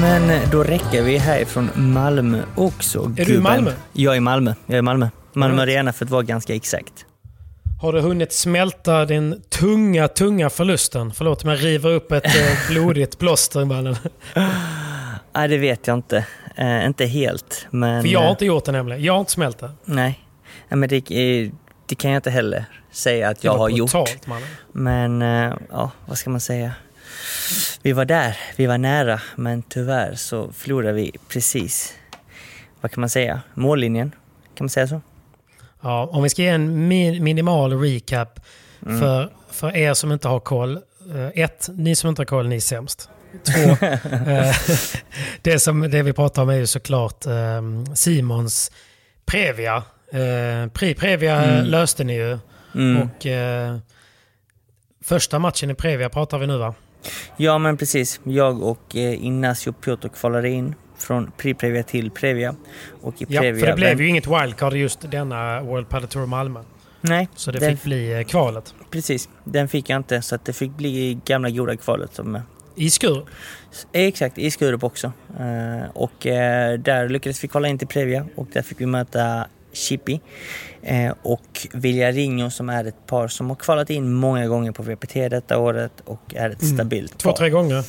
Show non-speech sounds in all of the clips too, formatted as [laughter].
Men då räcker vi härifrån Malmö också. Är du i Malmö? Jag är i Malmö. Jag är i Malmö. Malmö Right. Arena för att vara ganska exakt. Har du hunnit smälta den tunga, tunga förlusten? Förlåt om jag river upp ett eh, [laughs] blodigt plåster i mannen. [laughs] Nej, det vet jag inte. Eh, inte helt, men... För jag har eh, inte gjort det nämligen. Jag har inte smält det. Nej, Nej, men det, eh, det kan jag inte heller säga att jag har gjort. brutalt, mannen. Men, eh, ja, vad ska man säga? Vi var där, vi var nära, men tyvärr så förlorade vi precis, vad kan man säga, mållinjen. Kan man säga så? Ja, om vi ska ge en mi- minimal recap Mm. för, för er som inte har koll. Eh, ett, ni som inte har koll, ni är sämst. Två, [laughs] eh, [laughs] det, som, det vi pratar om är ju såklart eh, Simons Previa. Eh, Pri Previa Mm. löste ni ju. Mm. Och första matchen i Previa pratar vi nu va? Ja, men precis. Jag och eh, Ignacio Piotr kvalade in från Pre-Previa till Previa. Och i Ja, Previa... för det blev ju inget wildcard just denna World Padel Tour Malmö. Nej, Så det den, fick bli eh, kvalet. precis. Den fick jag inte, så det fick bli gamla goda kvalet. Som, eh, I Skurup. exakt, i Skurup också. Eh, och eh, där lyckades vi kvala in till Previa och där fick vi möta Chippy eh, och Villarinho som är ett par som har kvalat in många gånger på VPT detta året och är ett Mm. stabilt Två, par. tre gånger.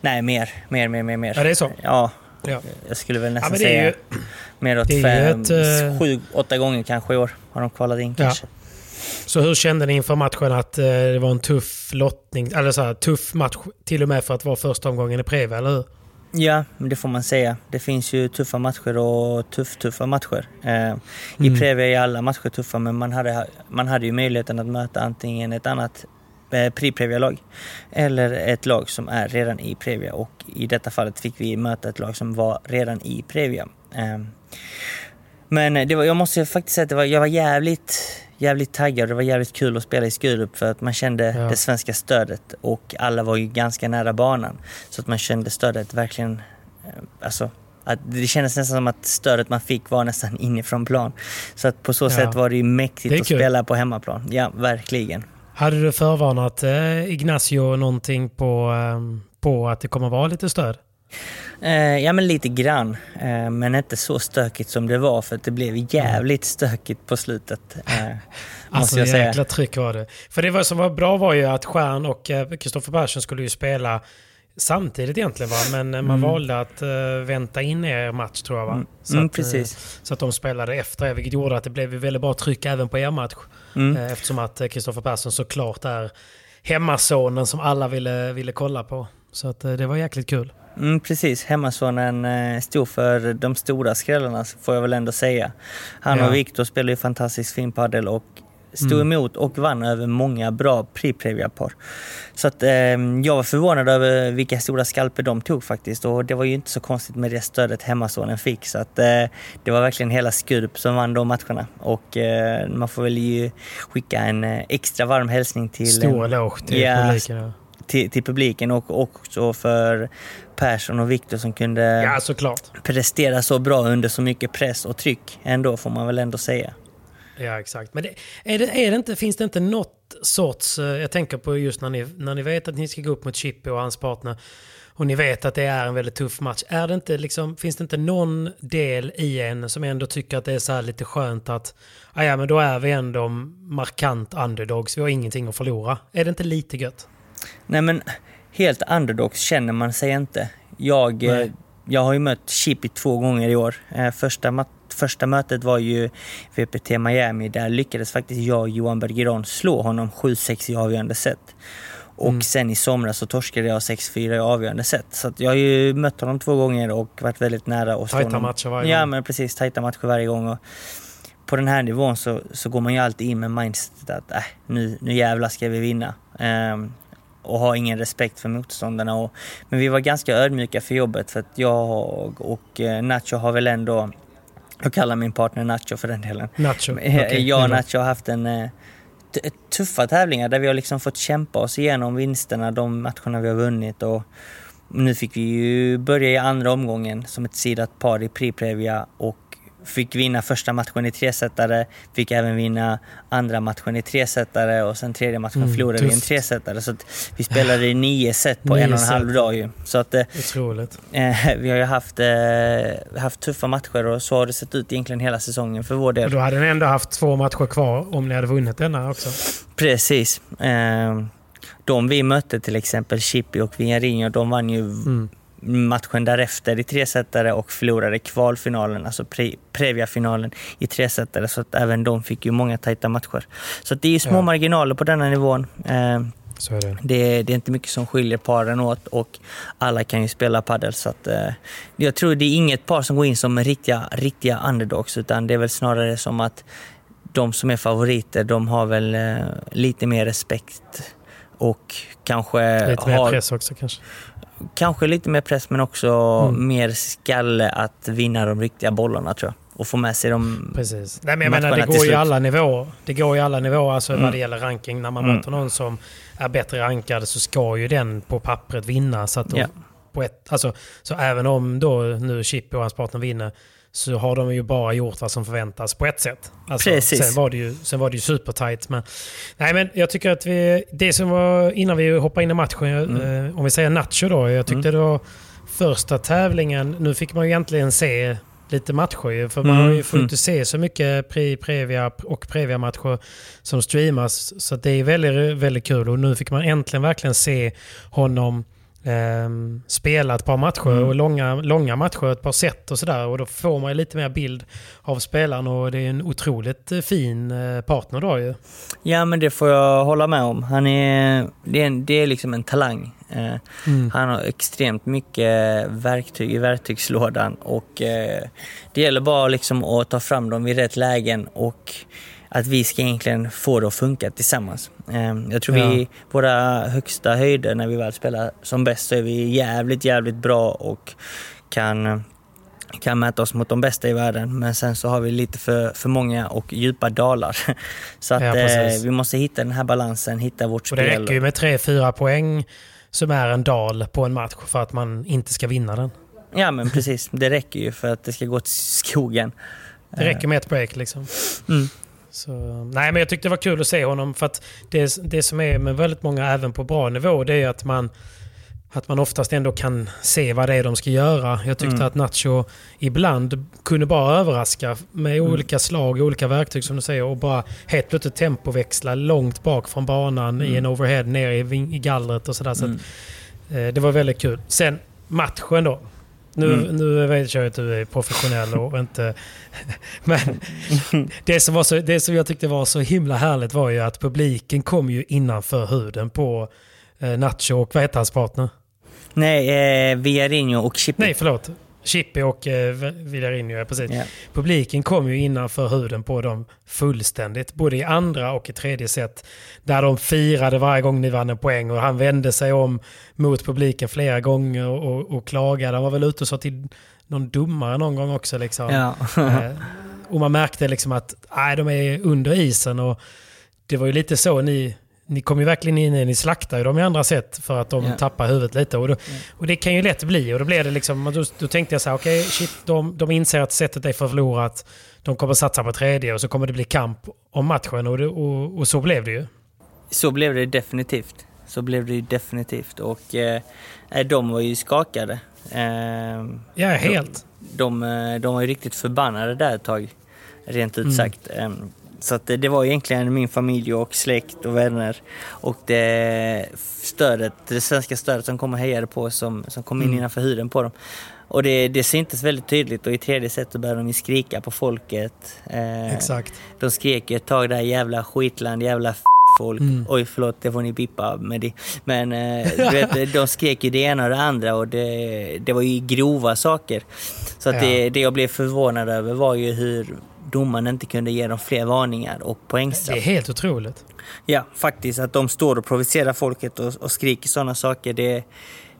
Nej, mer, mer, mer, mer, mer. Ja, det är så. Ja, Ja. jag skulle väl Ja, nästan är säga ju, mer åt fem, ett, eh, sju, åtta gånger kanske i år har de kvalat in Ja. kanske. så hur kände ni inför matchen att eh, det var en tuff lottning? Eller så här, tuff match till och med för att vara första omgången i Previa, eller hur? Ja, det får man säga. Det finns ju tuffa matcher och tuff-tuffa matcher. Eh, I Mm. Previa är alla matcher tuffa, men man hade, man hade ju möjligheten att möta antingen ett annat eh, Pri-Previa-lag eller ett lag som är redan i Previa och i detta fallet fick vi möta ett lag som var redan i Previa. Eh, men det var, jag måste faktiskt säga att var, jag var jävligt, jävligt taggad och det var jävligt kul att spela i Skurup för att man kände Ja. det svenska stödet och alla var ju ganska nära banan. Så att man kände stödet verkligen, eh, alltså att det kändes nästan som att stödet man fick var nästan [laughs] inifrån plan. Så att på så Ja. sätt var det ju Det mäktigt är att kul. spela på hemmaplan. Ja, verkligen. Hade du förvarnat eh, Ignacio någonting på, eh, på att det kommer vara lite stöd? Eh, ja men lite grann, eh, men inte så stökigt som det var för det blev jävligt stökigt på slutet. Eh, [laughs] måste Alltså jag säga. jäkla tryck var det. För det var, som var bra var ju att Stjärn och eh, Kristoffer Persson skulle ju spela samtidigt egentligen va? Men eh, man Mm. valde att uh, vänta in er match tror jag va? Mm. Så Mm, att, eh, precis. Så att de spelade efter er, vilket gjorde att det blev väldigt bra tryck även på er match. Mm. Eh, Eftersom att eh, Kristoffer Persson såklart är hemmasonen som alla ville, ville kolla på. Så att eh, det var jäkligt kul. Mm, precis, hemmasonen eh, stod för de stora skrällarna får jag väl ändå säga. Han Ja. och Viktor spelar ju fantastiskt fin padel och stod Mm. emot och vann över många bra Pri-Previa-par. Så att, eh, jag var förvånad över vilka stora skalper de tog faktiskt och det var ju inte så konstigt med det stödet hemmasonen fick. Så att, eh, det var verkligen hela Skurup som vann de matcherna och eh, man får väl ju skicka en eh, extra varm hälsning till Stor eloge till Ja, publiken. Till, till publiken och också för Persson och Viktor som kunde ja, såklart. prestera så bra under så mycket press och tryck ändå får man väl ändå säga. Ja, exakt. Men det, är det, är det inte, finns det inte något sorts... eh, Jag tänker på just när ni, när ni vet att ni ska gå upp mot Chippy och hans partner och ni vet att det är en väldigt tuff match. Är det inte liksom, finns det inte någon del i en som ändå tycker att det är så här lite skönt att ah, ja, men då är vi ändå markant underdogs, vi har ingenting att förlora. Är det inte lite gött? Nej men helt underdogs känner man sig inte. Jag, eh, Nej. jag har ju mött Chippy två gånger i år. Eh, Första, första mötet var ju VPT Miami. Där lyckades faktiskt jag och Johan Bergeron slå honom 7-6 i avgörande set. Och Mm. sen i somras så torskade jag 6-4 i avgörande set. Så jag har ju mött honom två gånger och varit väldigt nära slå Tajta honom. matcher varje Ja gång. men precis, tajta matcher varje gång. Och på den här nivån så, så går man ju alltid in med mindset att äh, nu, nu jävlar ska vi vinna. Ehm, och har ingen respekt för motståndarna. Och, men vi var ganska ödmjuka för jobbet för att jag och eh, Nacho har väl ändå, jag kallar min partner Nacho för den delen. Nacho. [laughs] Okej, jag och. Nacho har haft en eh, tuffa tävlingar där vi har liksom fått kämpa oss igenom vinsterna, de matcherna vi har vunnit. Och nu fick vi ju börja i andra omgången som ett sidat par i Pri-Previa och fick vinna första matchen i tresetare, fick även vinna andra matchen i tresetare och sen tredje matchen Mm, förlorade vi en tresetare. Så vi spelade i nio set på Nio en och en halv set. dag ju. Så att eh, Otroligt. eh, [laughs] vi har ju haft, eh, haft tuffa matcher och så har det sett ut egentligen hela säsongen för vår del. Och då hade ni ändå haft två matcher kvar om ni hade vunnit denna också. Precis. Eh, de vi mötte till exempel, Chippy och Vinjarinho, de vann ju Mm. Matchen därefter i tresetare och förlorade kvalfinalen, alltså pre- Previa-finalen i tresetare. Så att även de fick ju många tajta matcher. Så det är ju små Ja. marginaler på denna nivån. Eh, Så är det. det, det är inte mycket som skiljer paren åt och alla kan ju spela padel. Så att, eh, jag tror det är inget par som går in som riktiga, riktiga underdogs utan det är väl snarare som att de som är favoriter, de har väl eh, lite mer respekt och kanske Lite mer har press också kanske. Kanske lite mer press men också Mm. mer skalle att vinna de riktiga bollarna tror jag. Och få med sig dem. Precis. Nej, men jag menar, det går ju alla nivåer. Det går ju alla nivåer alltså Mm. vad det gäller ranking. När man Mm. möter någon som är bättre rankad så ska ju den på pappret vinna. Så, att de, Ja. på ett, alltså, så även om då nu Chippy och hans partner vinner så har de ju bara gjort vad som förväntas på ett sätt. Alltså, Precis. Sen var det ju, sen var det ju supertight. Men, nej, men jag tycker att vi, det som var innan vi hoppar in i matchen, Mm. eh, om vi säger Nacho då. Jag tyckte det var första tävlingen. Nu fick man ju egentligen se lite matcher ju, för man Mm, har ju fått mm. inte se så mycket pre, Previa och Previa-matcher som streamas. Så det är väldigt, väldigt kul och nu fick man äntligen verkligen se honom ehm, spela ett par matcher Mm. och långa, långa matcher, ett par set och sådär. Och då får man ju lite mer bild av spelaren och det är en otroligt eh, fin eh, partner då ju. Ja men det får jag hålla med om. Han är, det är, en, det är liksom en talang. Eh, Mm. Han har extremt mycket verktyg i verktygslådan och eh, det gäller bara liksom att ta fram dem vid rätt lägen och att vi ska egentligen få det att funka tillsammans. Eh, jag tror vi, våra högsta höjder när vi väl spelar som bäst så är vi jävligt, jävligt bra och kan kan mäta oss mot de bästa i världen men sen så har vi lite för, för många och djupa dalar. [laughs] Så att Ja, eh, vi måste hitta den här balansen, hitta vårt Och det spel. räcker ju med 3-4 poäng som är en dal på en match för att man inte ska vinna den. Ja men precis, det räcker ju för att det ska gå till skogen. Det räcker med ett break liksom. Mm. Så, nej, men jag tyckte det var kul att se honom. För att det, det som är med väldigt många, även på bra nivå, det är att man, att man oftast ändå kan se vad det är de ska göra. Jag tyckte Mm. att Nacho ibland kunde bara överraska med Mm. olika slag, olika verktyg som du säger och bara helt plötsligt tempoväxla långt bak från banan i Mm. en overhead ner i, i gallret och sådär. Så Mm. att, eh, det var väldigt kul. Sen matchen då. Nu, Mm. nu vet jag att du är professionell och inte... [laughs] Men [laughs] det som, var så, det som jag tyckte var så himla härligt var ju att publiken kom ju innanför huden på eh, Nacho och vad heter hans partner? Nej, eh, Villarinho och Chippy. Nej, förlåt. Chippy och eh, Villarinho, precis. Ja. Publiken kom ju innanför huden på dem fullständigt. Både i andra och i tredje set. Där de firade varje gång ni vann en poäng. Och han vände sig om mot publiken flera gånger och, och klagade. Han var väl ute och sa till någon domare någon gång också. Liksom. Ja. Eh, och man märkte liksom att nej, de är under isen. Och det var ju lite så ni... Ni kom ju verkligen in i, ni slaktade ju dem i andra sätt för att de Ja. tappar huvudet lite. Och, då, och det kan ju lätt bli. Och då blev det liksom, då, då tänkte jag så här, okej, shit, de, de inser att sättet är förlorat. De kommer satsa på tredje och så kommer det bli kamp om matchen. Och, det, och, och så blev det ju. Så blev det definitivt. Så blev det ju definitivt. Och eh, nej, de var ju skakade. Eh, Ja, helt. de, eh, de var ju riktigt förbannade där ett tag. Rent ut sagt. Eh, Så att det, var egentligen min familj och släkt och vänner och det stödet, det svenska stödet som kom och hejade på som, som kom in innanför huden på dem. Och det, det syntes väldigt tydligt och i tredje set så började de ju skrika på folket. Eh, Exakt. De skrek ju ett tag där jävla skitland, jävla folk. Oj förlåt, det får ni bippa med det. Men eh, [laughs] du vet, de skrek ju det ena och det andra och det, det var ju grova saker. Så att Ja. det, det jag blev förvånad över var ju hur domaren inte kunde ge dem fler varningar och Det poängstraff. är helt otroligt. Ja, faktiskt. Att de står och provocerar folket och, och skriker sådana saker, det,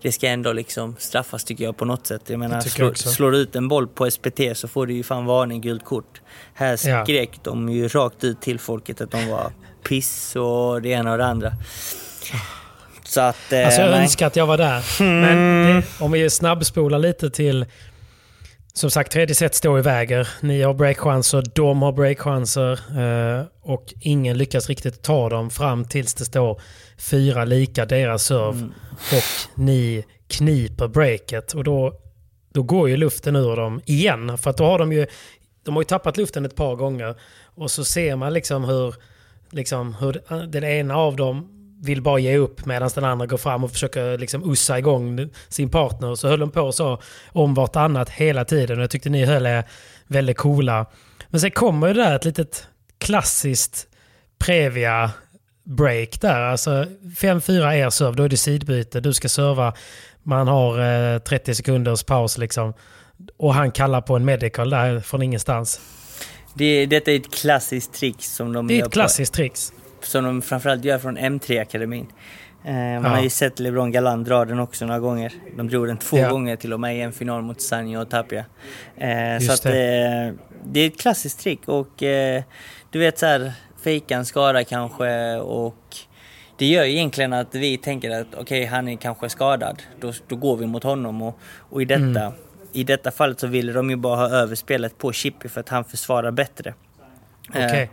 det ska ändå liksom straffas tycker jag på något sätt. Jag menar, jag slår, slår du ut en boll på SPT så får du ju fan varning, gult kort. Här Ja. skrek de ju rakt ut till folket att de var piss och det ena och det andra. Så att... eh, Alltså jag nej. önskar att jag var där. Men det, om vi snabbspolar lite till... Som sagt, tredje set står i väger. Ni har breakchanser, de har breakchanser. Eh, och ingen lyckas riktigt ta dem fram tills det står fyra lika deras serve. Och ni kniper breaket. Och då, då går ju luften ur dem igen. För att då har de ju... De har ju tappat luften ett par gånger. Och så ser man liksom hur, liksom hur den ena av dem vill bara ge upp medan den andra går fram och försöker liksom ussa igång sin partner. Så höll de på så om vartannat hela tiden. Och jag tyckte ni höll er väldigt coola. Men sen kommer ju det där ett litet klassiskt Previa break där. Alltså 5-4 er serve, då är det sidbyte. Du ska serva. Man har eh, 30 sekunders paus liksom. Och han kallar på en medical där från ingenstans. Det, detta är ett klassiskt trick som de Det är gör ett klassiskt tricks. Som de framförallt gör från M3-akademin. Eh, man Ja. har ju sett LeBron Galan dra den också några gånger. De drog den två Ja. gånger till och med i en final mot Sanjo och Tapia. Eh, Just så att det. det är ett klassiskt trick och eh, du vet så här, fejka en skada kanske och det gör ju egentligen att vi tänker att okej, han är kanske skadad. Då, då går vi mot honom och, och i, detta, Mm. i detta fallet så ville de ju bara ha överspelet på Chippy för att han försvarar bättre. Eh, Okej.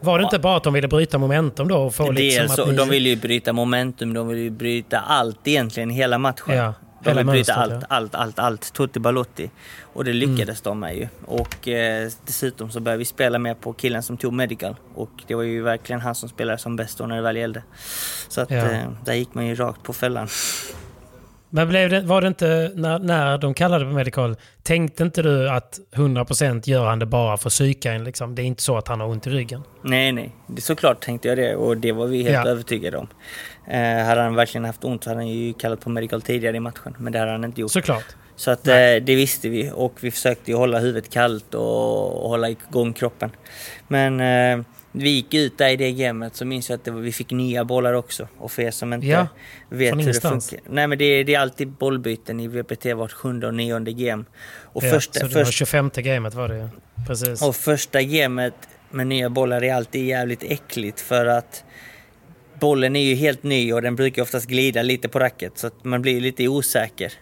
Var det inte bara att de ville bryta momentum då? Och få det är liksom så, att ni... De vill ju bryta momentum, de vill ju bryta allt egentligen, hela matchen. Ja, de hela vill bryta allt, ja. allt, allt, allt, tutti balotti. Och det lyckades de med ju. Och eh, dessutom så började vi spela med på killen som tog medical. Och det var ju verkligen han som spelade som bäst då när det väl gällde. Så att Ja. eh, där gick man ju rakt på fällan. Men blev det, var det inte, när, när de kallade på Medical, tänkte inte du att 100% gör han det bara för psyka en liksom? Det är inte så att han har ont i ryggen? Nej, nej. Det, såklart tänkte jag det och det var vi helt Ja. övertygade om. Eh, hade han verkligen haft ont så hade han ju kallat på medical tidigare i matchen. Men det hade han inte gjort. Såklart. Så att eh, det visste vi och vi försökte ju hålla huvudet kallt och, och hålla igång kroppen. Men eh, vi gick ut där i det gamet så minns jag att var, vi fick nya bollar också. Och för er som inte Ja, vet hur det funkar. Nej men det, det är alltid bollbyten i VPT vart sjunde och nionde game. Och, Ja, första, så det var först, 25 gamet var det. Precis. och första gamet med nya bollar är alltid jävligt äckligt för att bollen är ju helt ny och den brukar oftast glida lite på racket så att man blir lite osäker.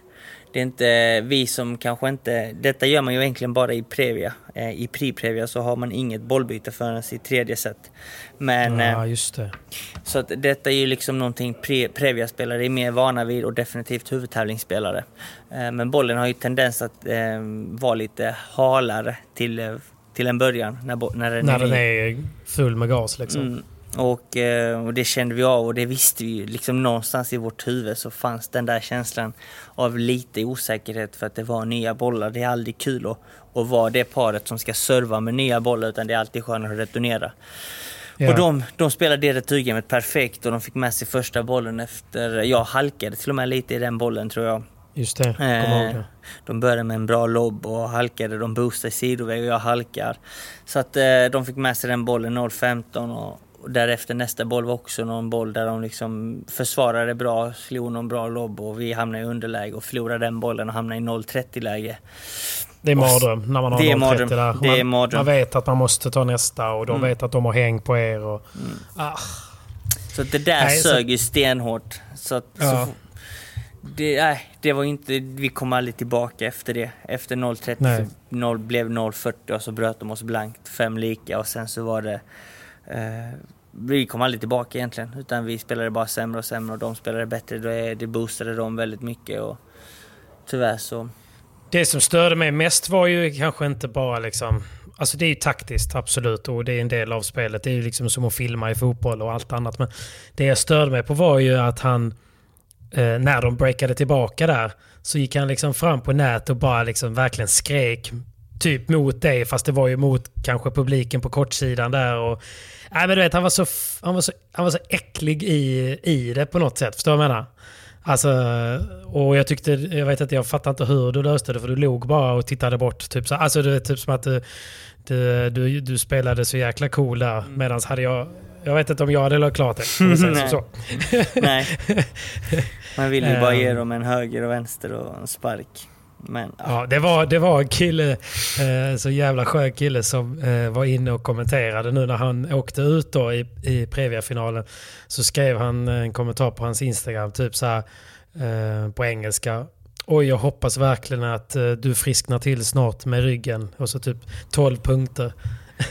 Det är inte vi som kanske inte... Detta gör man ju egentligen bara i Previa. Eh, I Pri-Previa så har man inget bollbyte förrän i tredje set. Men... eh, ja, just det. så att detta är ju liksom någonting pre- Previa-spelare är mer vana vid och definitivt huvudtävlingsspelare. Eh, Men bollen har ju tendens att eh, vara lite halare till, eh, till en början när, när den När är den är full med gas liksom. Mm. Och, eh, och det kände vi av och det visste vi ju. Liksom någonstans i vårt huvud så fanns den där känslan av lite osäkerhet för att det var nya bollar. Det är aldrig kul att, att vara det paret som ska serva med nya bollar utan det är alltid skönare att returnera. Ja. Och de, de spelade det returgamet perfekt och de fick med sig första bollen efter... Jag halkade till och med lite i den bollen tror jag. Just det, kommer ihåg Eh, det. de började med en bra lobb och halkade. De boostade i sidoväg och jag halkar. Så att eh, de fick med sig den bollen 0-15 och, och därefter nästa boll var också någon boll där de liksom försvarade bra, slog någon bra lobb och vi hamnade i underläge och förlorade den bollen och hamnade i 0-30 läge. Det är mardröm när man har Det är 0,30 mardröm. där. Det är man, mardröm. man vet att man måste ta nästa och de Mm. vet att de har häng på er. Och, ah, Så det där Nej, så- sög ju stenhårt. Så att, Ja. så, det, nej, det var inte, vi kom aldrig tillbaka efter det. Efter 0.30 Nej. så 0, blev 0.40 och så bröt de oss blankt, fem lika och sen så var det... Eh, vi kom aldrig tillbaka egentligen, utan vi spelade bara sämre och sämre och de spelade bättre. Det, det boostade dem väldigt mycket och tyvärr så... Det som störde mig mest var ju kanske inte bara liksom... Alltså det är ju taktiskt, absolut. Och det är en del av spelet. Det är ju liksom som att filma i fotboll och allt annat. Men det jag störde mig på var ju att han... Eh, när de breakade tillbaka där så gick han liksom fram på nät och bara liksom verkligen skrek typ mot dig. Fast det var ju mot kanske publiken på kortsidan där. Och, nej men du vet, han var så, han var så, han var så äcklig i, i det på något sätt. Förstår du vad jag menar? Alltså, och jag tyckte, jag vet inte, jag fattar inte hur du löste det för du låg bara och tittade bort. Typ, så, alltså det är typ som att du, du, du, du spelade så jäkla cool där. Mm. Medan hade jag, jag vet inte om jag hade lagt klart det. [laughs] Nej. så. [laughs] Nej. Man vill ju bara ge Ehm. dem en höger och vänster och en spark. Men ja. Ja, det var, det var en kille, eh, så jävla skön kille som eh, var inne och kommenterade nu när han åkte ut då i, i Previa-finalen. Så skrev han en kommentar på hans Instagram, typ så här eh, på engelska. Oj, jag hoppas verkligen att eh, du frisknar till snart med ryggen. Och så typ 12 punkter.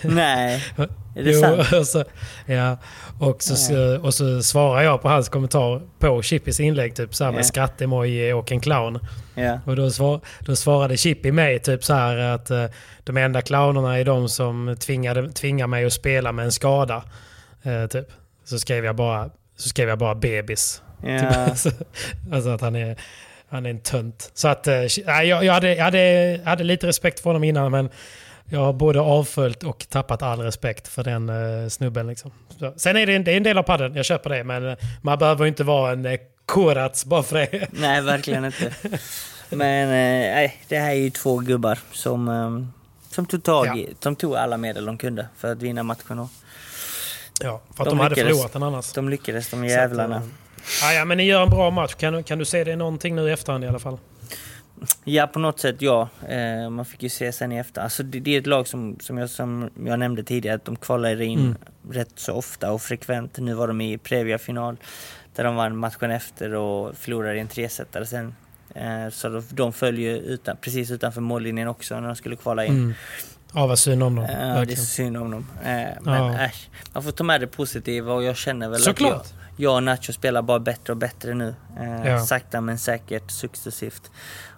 Nej, [laughs] är det Jo, sant? och [laughs] så, ja, och så, så, och så svarar jag på hans kommentar på Chippys inlägg, typ så här med Ja. skrattemoji och en clown. Ja. Och då, svar, då svarade Chippy mig typ så här att eh, de enda clownerna är de som tvingade, tvingar mig att spela med en skada. Eh, typ. Så skrev jag bara, så skrev jag bara bebis. Ja. [laughs] Typ, alltså, alltså att han är, han är en tönt. Så att, nej, jag, jag, hade, jag, hade, jag hade lite respekt för honom innan men jag har både avföljt och tappat all respekt för den uh, snubben. Liksom. Så, sen är det, en, det är en del av padden, jag köper det. Men eh, man behöver inte vara en uh, korats bara för det. [laughs] Nej, verkligen inte. Men eh, det här är ju två gubbar som, ehm, som, tog tag i, som tog alla medel de kunde för att vinna matchen. Och Ja, för att De de, hade förlorat den annars. de lyckades, de Så att, jävlarna. eh, ja, ja, men ni gör en bra match. Kan, du- kan du se det någonting nu i efterhand i alla fall? Ja, på något sätt ja. Eh, man fick ju se sen i efter. Alltså, det, det är ett lag som, som, jag, som jag nämnde tidigare, att de kvalar in Mm. rätt så ofta och frekvent. Nu var de i Previa-final där de vann matchen efter och förlorade i en tresetare sen. Eh, så de, de följer utan, precis utanför mållinjen också när de skulle kvala in. Mm. Ja, vad synd om dem. Ja, det är så synd om dem. Eh, men Ja. äsch, man får ta med det positiva och jag känner väl Såklart. att jag, jag och Nacho spelar bara bättre och bättre nu. Eh, Ja. Sakta men säkert, successivt.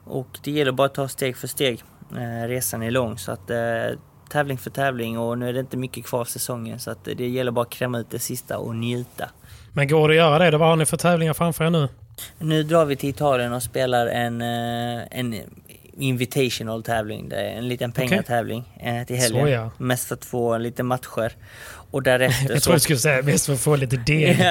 Och det gäller bara att ta steg för steg. Eh, resan är lång så att eh, tävling för tävling och nu är det inte mycket kvar av säsongen så att det gäller bara att kräma ut det sista och njuta. Men går det att göra det? Då, vad har ni för tävlingar framför er nu? Nu drar vi till Italien och spelar en, eh, en invitational tävling. Det är en liten pengatävling eh, till helgen. Så, ja. Mest för att få lite matcher. Och därefter [laughs] Jag så... tror du skulle säga mest för att få lite deg. [laughs]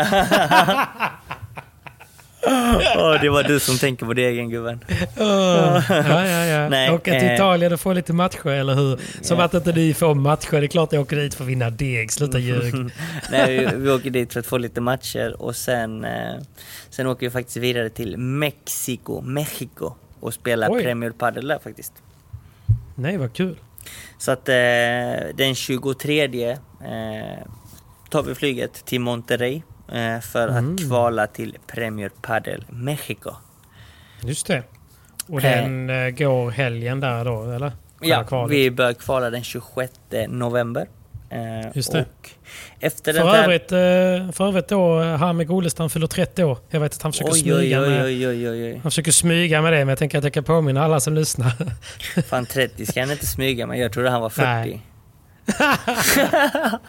[laughs] Åh, det var du som tänker på degen gubben. Ja, ja, ja. Nej, Åka till eh, Italien och få lite matcher, eller hur? Som att inte ni får matcher. Det är klart jag åker dit för att vinna deg. Sluta ljug. [laughs] Nej, vi, vi åker dit för att få lite matcher och sen, eh, sen åker vi faktiskt vidare till Mexiko, Mexico och spelar Oj. Premier Padel där faktiskt. Nej, vad kul. Så att eh, den 23 eh, tar vi flyget till Monterrey eh, för Mm. att kvala till Premier Padel Mexico. Just det. Och Eh. den eh, går helgen där då, eller? Ja, kvalet. vi bör kvala den 26 november. Eh, Just det. Och efter För täv- övrigt, för övrigt då, han med Golestam fyller 30 år. Jag vet att han försöker Oj, smyga oj, oj, med... Han försöker smyga med det, men jag tänker att jag kan påminna alla som lyssnar. Fan 30 ska han inte smyga men jag trodde han var 40. Nej. [laughs]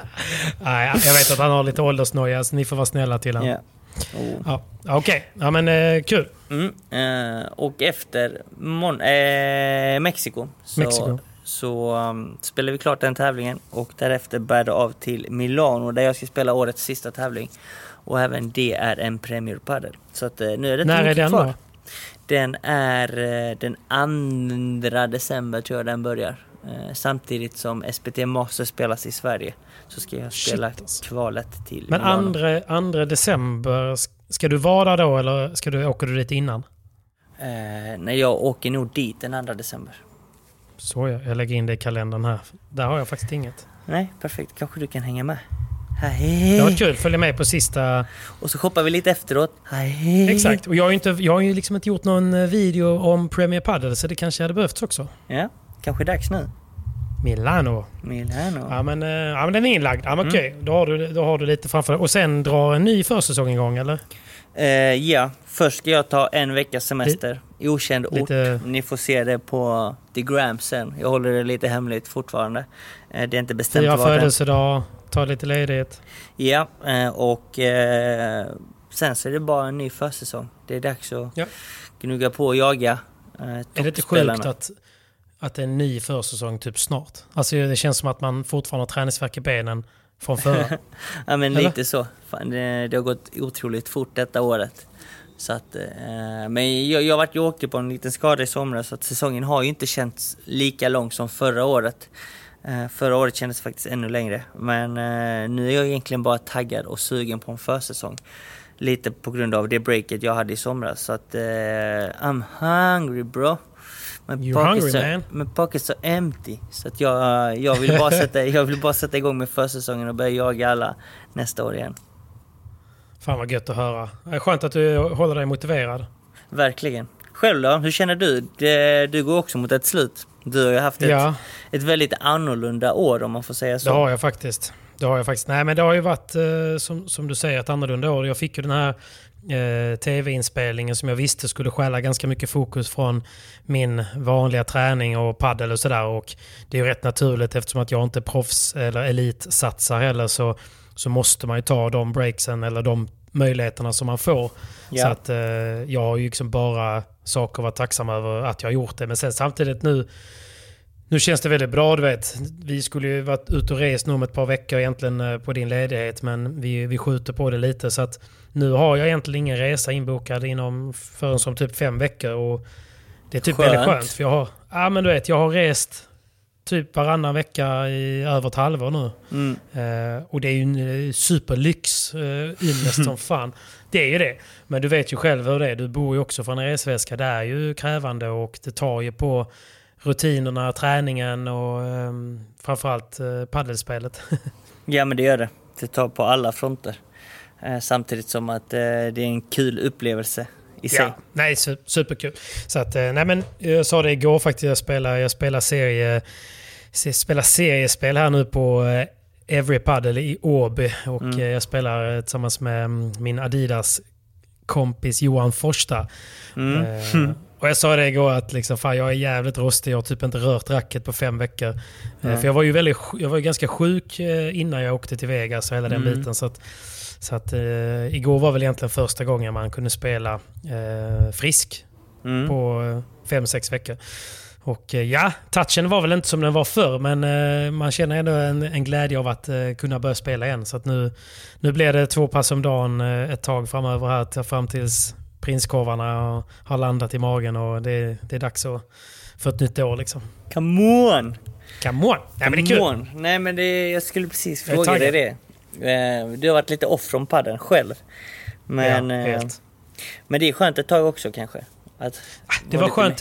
[laughs] Nej, jag vet att han har lite åldersnoja, så ni får vara snälla till honom. Ja. Oh. Ja. Okej, ja men eh, kul. Mm. Eh, och efter Mon- eh, Mexiko så, Mexiko. så um, spelade vi klart den tävlingen och därefter bärde av till Milano där jag ska spela årets sista tävling. Och även det är en Premier Padel. Så att, eh, nu är det När är den kvar. då? Den är eh, den 2 december tror jag den börjar. Eh, samtidigt som SPT Master spelas i Sverige. Så ska jag spela Shit, alltså. kvalet till Men Milano. andra, andra december, ska du vara där då eller ska du, åker du dit innan? Eh, nej, jag åker nog dit den 2 december. Så ja, jag lägger in det i kalendern här. Där har jag faktiskt inget. Nej, perfekt. Kanske du kan hänga med. Hej! Det var kul, följa med på sista... Och så shoppar vi lite efteråt. Hej! Exakt, och jag har ju, inte, jag har ju liksom inte gjort någon eh, video om Premier Padel så det kanske hade behövts också. Ja, kanske dags nu. Milano. Milano. Ja men, eh, ja, men den är inlagd. Ja, men Mm. okej, då, har du, då har du lite framför dig. Och sen drar en ny försäsong igång eller? Eh, ja, först ska jag ta en veckas semester i okänd lite- ort. Ni får se det på The Gram sen. Jag håller det lite hemligt fortfarande. Eh, det är inte bestämt den... födelsedag, ta lite ledighet. Ja, eh, och sen så är det bara en ny försäsong. Det är dags att Ja. gnugga på och jaga Är det inte sjukt att, att det är en ny försäsong typ snart? Alltså det känns som att man fortfarande har träningsvärk i benen från förra. [laughs] Ja men Eller? lite så. Fan, det, det har gått otroligt fort detta året. Så att, eh, men jag, jag vart ju åkte på en liten skada i somras så att säsongen har ju inte känts lika lång som förra året. Eh, förra året kändes faktiskt ännu längre. Men eh, nu är jag egentligen bara taggad och sugen på en försäsong. Lite på grund av det breaket jag hade i somras. Så att eh, I'm hungry bro. My You're hungry, are- man. My pockets are empty. Så att jag, jag, vill bara [laughs] sätta, jag vill bara sätta igång med försäsongen och börja jaga alla nästa år igen. Fan vad gött att höra. Det är skönt att du håller dig motiverad. Verkligen. Själv då? Hur känner du? Det, du går också mot ett slut. Du har ju haft ett, Ja. ett väldigt annorlunda år om man får säga Det så. har jag faktiskt. Det har jag faktiskt. Nej men det har ju varit eh, som, som du säger ett annorlunda år. Jag fick ju den här eh, tv-inspelningen som jag visste skulle stjäla ganska mycket fokus från min vanliga träning och paddel och sådär. Och det är ju rätt naturligt eftersom att jag inte är proffs eller elitsatsar heller så, så måste man ju ta de breaksen eller de möjligheterna som man får. Ja. Så att eh, jag har ju liksom bara saker att vara tacksam över att jag har gjort det. Men sen samtidigt nu nu känns det väldigt bra, du vet. Vi skulle ju varit ute och rest nu om ett par veckor egentligen eh, på din ledighet, men vi, vi skjuter på det lite. Så att nu har jag egentligen ingen resa inbokad inom förrän som typ fem veckor. Och det är typ Skönt. väldigt skönt. För jag har, ja men du vet, jag har rest typ varannan vecka i över ett halvår nu. Mm. Eh, och det är ju en eh, superlyx, eh, ynnest som [laughs] fan. Det är ju det. Men du vet ju själv hur det är. Du bor ju också från en resväska. Det är ju krävande och det tar ju på rutinerna, träningen och eh, framförallt eh, paddelspelet. [laughs] Ja men det gör det. Det tar på alla fronter. Eh, samtidigt som att eh, det är en kul upplevelse i sig. Ja, nej, su- superkul. Så att, eh, nej men jag sa det igår faktiskt, jag spelar, jag spelar, serie, se- spelar seriespel här nu på eh, Every Paddle i Åby. Och Mm. jag spelar tillsammans med mm, min Adidas kompis Johan Forsta. Mm. Eh, och jag sa det igår att liksom, fan, jag är jävligt rostig. Jag har typ inte rört racket på fem veckor. Nej. för jag var ju väldigt, jag var ganska sjuk eh, innan jag åkte till Vegas och hela den Mm. biten. Så att, så att eh, igår var väl egentligen första gången man kunde spela eh, frisk Mm. på eh, fem, sex veckor. Och ja, touchen var väl inte som den var förr, men man känner ändå en, en glädje av att kunna börja spela igen. Så att nu, nu blir det två pass om dagen ett tag framöver här, fram tills prinskorvarna har- har landat i magen och det, det är dags att, för ett nytt år liksom. Come on! Come on! Nej, men det är kul. On. Nej men det, jag skulle precis fråga dig det. Eh, Du har varit lite off från padden själv. Men, ja, eh, helt. men det är skönt ett tag också kanske. Att Det vara var skönt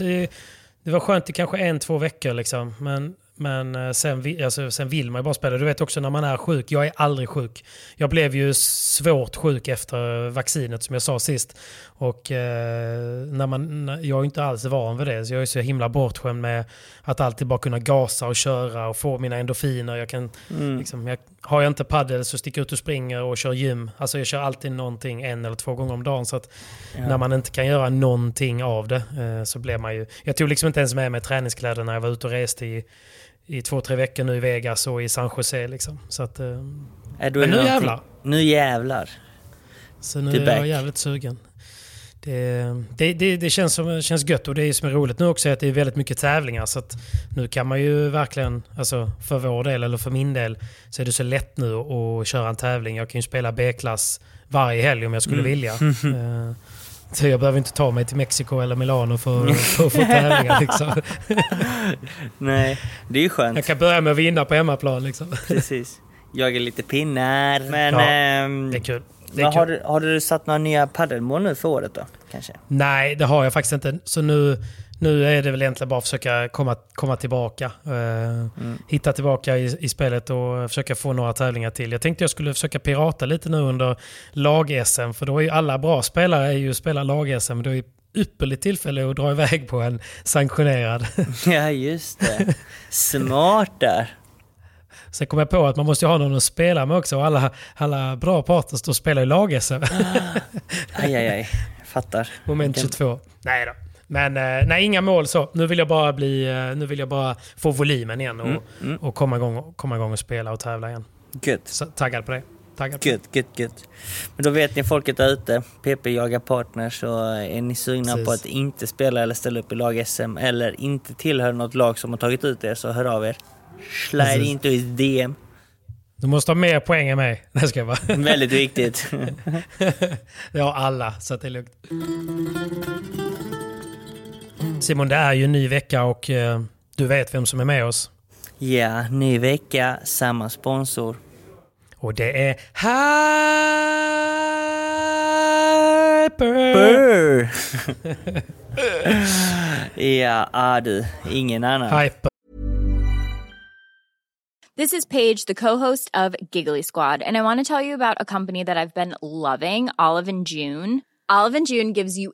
det var skönt i kanske en, två veckor liksom. Men, men eh, sen, alltså, sen vill man ju bara spela. Du vet också när man är sjuk. Jag är aldrig sjuk. Jag blev ju svårt sjuk efter vaccinet som jag sa sist. Och eh, när man, jag är inte alls van vid det. Så jag är så himla bortskämd med att alltid bara kunna gasa och köra och få mina endorfiner. Jag kan, Mm. liksom, jag, har jag inte paddel så sticker jag ut och springer och kör gym. Alltså jag kör alltid någonting en eller två gånger om dagen. Så att Ja. när man inte kan göra någonting av det eh, så blir man ju... Jag tog liksom inte ens med mig träningskläder när jag var ute och reste i, i två, tre veckor nu i Vegas och i San Jose. Liksom. Så, att, eh, Äh, men nu någonting- jävlar! Nu jävlar. Så nu är jag jävligt sugen. Det, det, det, det känns, som, känns gött och det som är roligt nu också är att det är väldigt mycket tävlingar. Så nu kan man ju verkligen, alltså för vår del eller för min del, så är det så lätt nu att köra en tävling. Jag kan ju spela B-klass varje helg om jag skulle Mm. vilja. [laughs] Så jag behöver inte ta mig till Mexiko eller Milano för, för att få tävlingar. Liksom. [laughs] Nej, det är ju skönt. Jag kan börja med att vinna på hemmaplan. Liksom. Precis. Jaga lite pinnar. Men Ja, ehm, Det är kul. Det är men kul. har, du, har du satt några nya paddelmål nu för året då? Kanske? Nej, det har jag faktiskt inte. Så nu, nu är det väl egentligen bara att försöka komma, komma tillbaka. Eh, Hitta tillbaka i, i spelet och försöka få några tävlingar till. Jag tänkte jag skulle försöka pirata lite nu under lag-SM. För då är ju alla bra spelare är ju spelar lag-SM. Det är ypperligt tillfälle att dra iväg på en sanktionerad. [laughs] Ja, just det. Smart där. Sen kom jag på att man måste ju ha någon att spela med också. Och alla, alla bra partners då spelar ju lag-SM. Aj, aj, aj. Fattar. Moment Vilken- 22. Nej då. Men eh, nej, inga mål så. Nu vill jag bara, bli, eh, nu vill jag bara få volymen igen och, Mm, och komma, igång, komma igång och spela och tävla igen. Gött. Så, taggad på det. Taggad. Gött, gött, gött. Men då vet ni folket där ute. PP jagar partners och är ni sugna Precis. på att inte spela eller ställa upp i lag-SM eller inte tillhör något lag som har tagit ut er så hör av er. Slide inte i DM. Du måste ha mer poäng än mig. [laughs] Det ska jag bara. Väldigt viktigt. [laughs] Det har alla, så det är lugnt. Simon, det är ju en ny vecka och eh, du vet vem som är med oss. ja, ny vecka, samma sponsor. Och det är Hyper! [laughs] Ja, ah, du. Ingen annan. Hyper. This is Paige, the co-host of Giggly Squad, and I want to tell you about a company that I've been loving, Olive and June. Olive and June gives you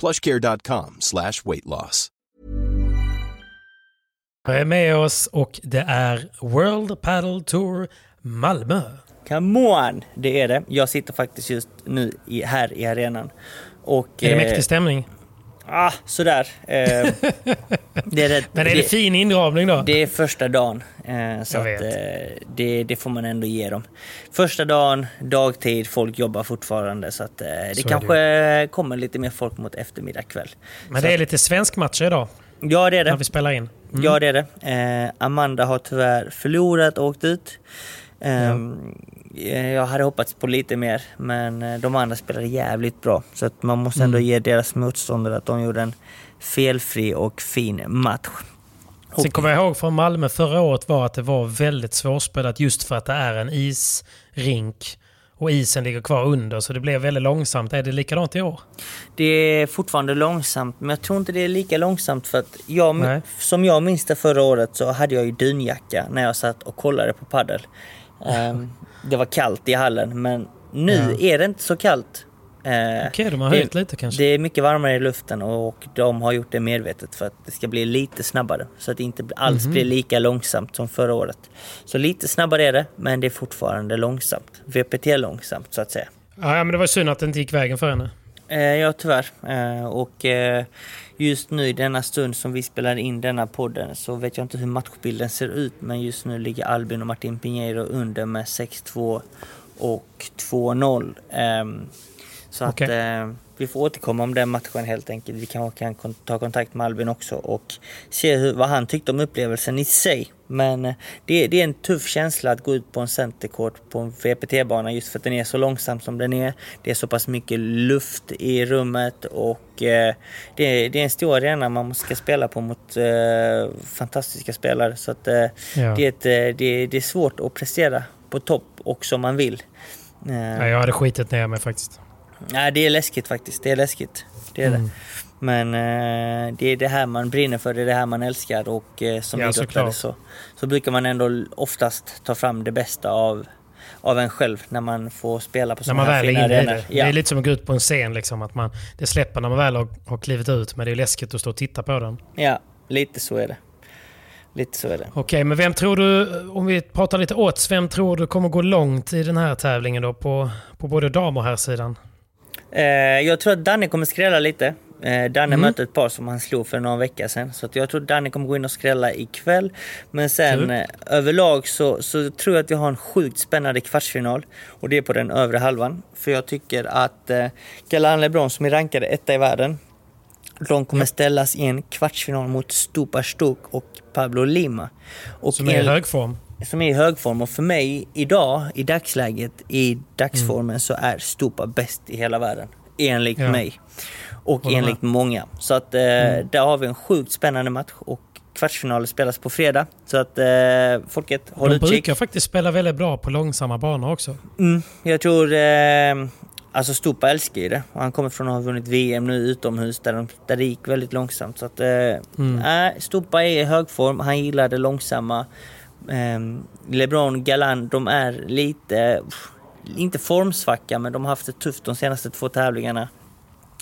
plushcare.com slash weight loss. är med oss och det är World Paddle Tour Malmö. Come on! Det är det. Jag sitter faktiskt just nu i, här i arenan. Och, Är det eh, mäktig stämning? Ah, sådär. Eh, [laughs] det är rätt, Men är det, fin inramning då? Det är första dagen. Eh, så att, eh, det, det får man ändå ge dem. Första dagen, dagtid, folk jobbar fortfarande. Så att, eh, det Så kanske kommer lite mer folk mot eftermiddag kväll. Men så det är lite svensk match idag, Ja, det är när det. vi spelar in. Mm. Ja, det är det. Eh, Amanda har tyvärr förlorat och åkt ut. Ehm, eh, Jag hade hoppats på lite mer, men eh, de andra spelade jävligt bra. Så att man måste ändå Mm. ge deras motståndare att de gjorde en felfri och fin match. Sen kommer jag ihåg från Malmö förra året var att det var väldigt svårspelat just för att det är en isrink och isen ligger kvar under så det blev väldigt långsamt. Är det likadant i år? Det är fortfarande långsamt, men jag tror inte det är lika långsamt för att jag, Nej. som jag minns det förra året så hade jag ju dunjacka när jag satt och kollade på paddel. Ehm, det var kallt i hallen, men nu är det inte så kallt. Eh, Okej, de har det- höjt lite kanske. Det är mycket varmare i luften och de har gjort det medvetet för att det ska bli lite snabbare. Så att det inte alls Mhm. blir lika långsamt som förra året. Så lite snabbare är det, men det är fortfarande långsamt. VPT långsamt så att säga. Ja, men det var synd att det inte gick vägen för henne. Eh, ja, tyvärr. Eh, och eh, just nu i denna stund som vi spelar in denna podden så vet jag inte hur matchbilden ser ut. Men just nu ligger Albin och Martin Pinheiro under med 6-2 och 2-0. Ehm, Så att Okej. eh, vi får återkomma om den matchen helt enkelt. Vi kanske kan kon- ta kontakt med Albin också och se hur, vad han tyckte om upplevelsen i sig. Men eh, det, det är en tuff känsla att gå ut på en centercourt på en VPT-bana just för att den är så långsam som den är. Det är så pass mycket luft i rummet och eh, det, är, det är en stor arena man ska spela på mot eh, fantastiska spelare. Så att, eh, Ja. det, är ett, eh, det, det är svårt att prestera på topp och som man vill. Eh, Ja, jag hade skitit ner mig faktiskt. Nej, det är läskigt faktiskt. Det är läskigt. Det är Mm. det. Men eh, det är det här man brinner för, det är det här man älskar och eh, som Ja, idrottare så, så brukar man ändå oftast ta fram det bästa av, av en själv när man får spela på sådana här fina arenor. det. Ja. Det är lite som att gå ut på en scen. Liksom, att man, det släpper när man väl har, har klivit ut, men det är läskigt att stå och titta på den. ja, lite så är det. Lite så är det. Okej, men vem tror du, om vi pratar lite odds, vem tror du kommer gå långt i den här tävlingen då på, på både dam och herrsidan? Eh, jag tror att Danne kommer skrälla lite. Eh, Danne Mm. mötte ett par som han slog för några veckor sedan. Så jag tror att Danne kommer gå in och skrälla ikväll. Men sen eh, överlag så, så tror jag att vi har en sjukt spännande kvartsfinal. Och det är på den övre halvan. För jag tycker att eh, Galan LeBron som är rankade etta i världen. De kommer ställas i en kvartsfinal mot Stupa Stuk och Pablo Lima. Och Som är i hög form. Som är i hög form. Och för mig idag, i dagsläget, i dagsformen så är Stupa bäst i hela världen. Enligt Ja. mig. Och Håller med. enligt många. Så att eh, där har vi en sjukt spännande match. Och kvartsfinalen spelas på fredag. Så att eh, folket, håll De utkik. brukar faktiskt spela väldigt bra på långsamma banor också. Mm, jag tror... Eh, alltså Stupa älskar ju det. Och han kommer från att ha vunnit VM nu utomhus där, de, där det gick väldigt långsamt. Så att... Eh, nej, Stupa är i hög form. Han gillar det långsamma. Eh, LeBron, Galan, de är lite... Inte formsvacka, men de har haft det tufft de senaste två tävlingarna.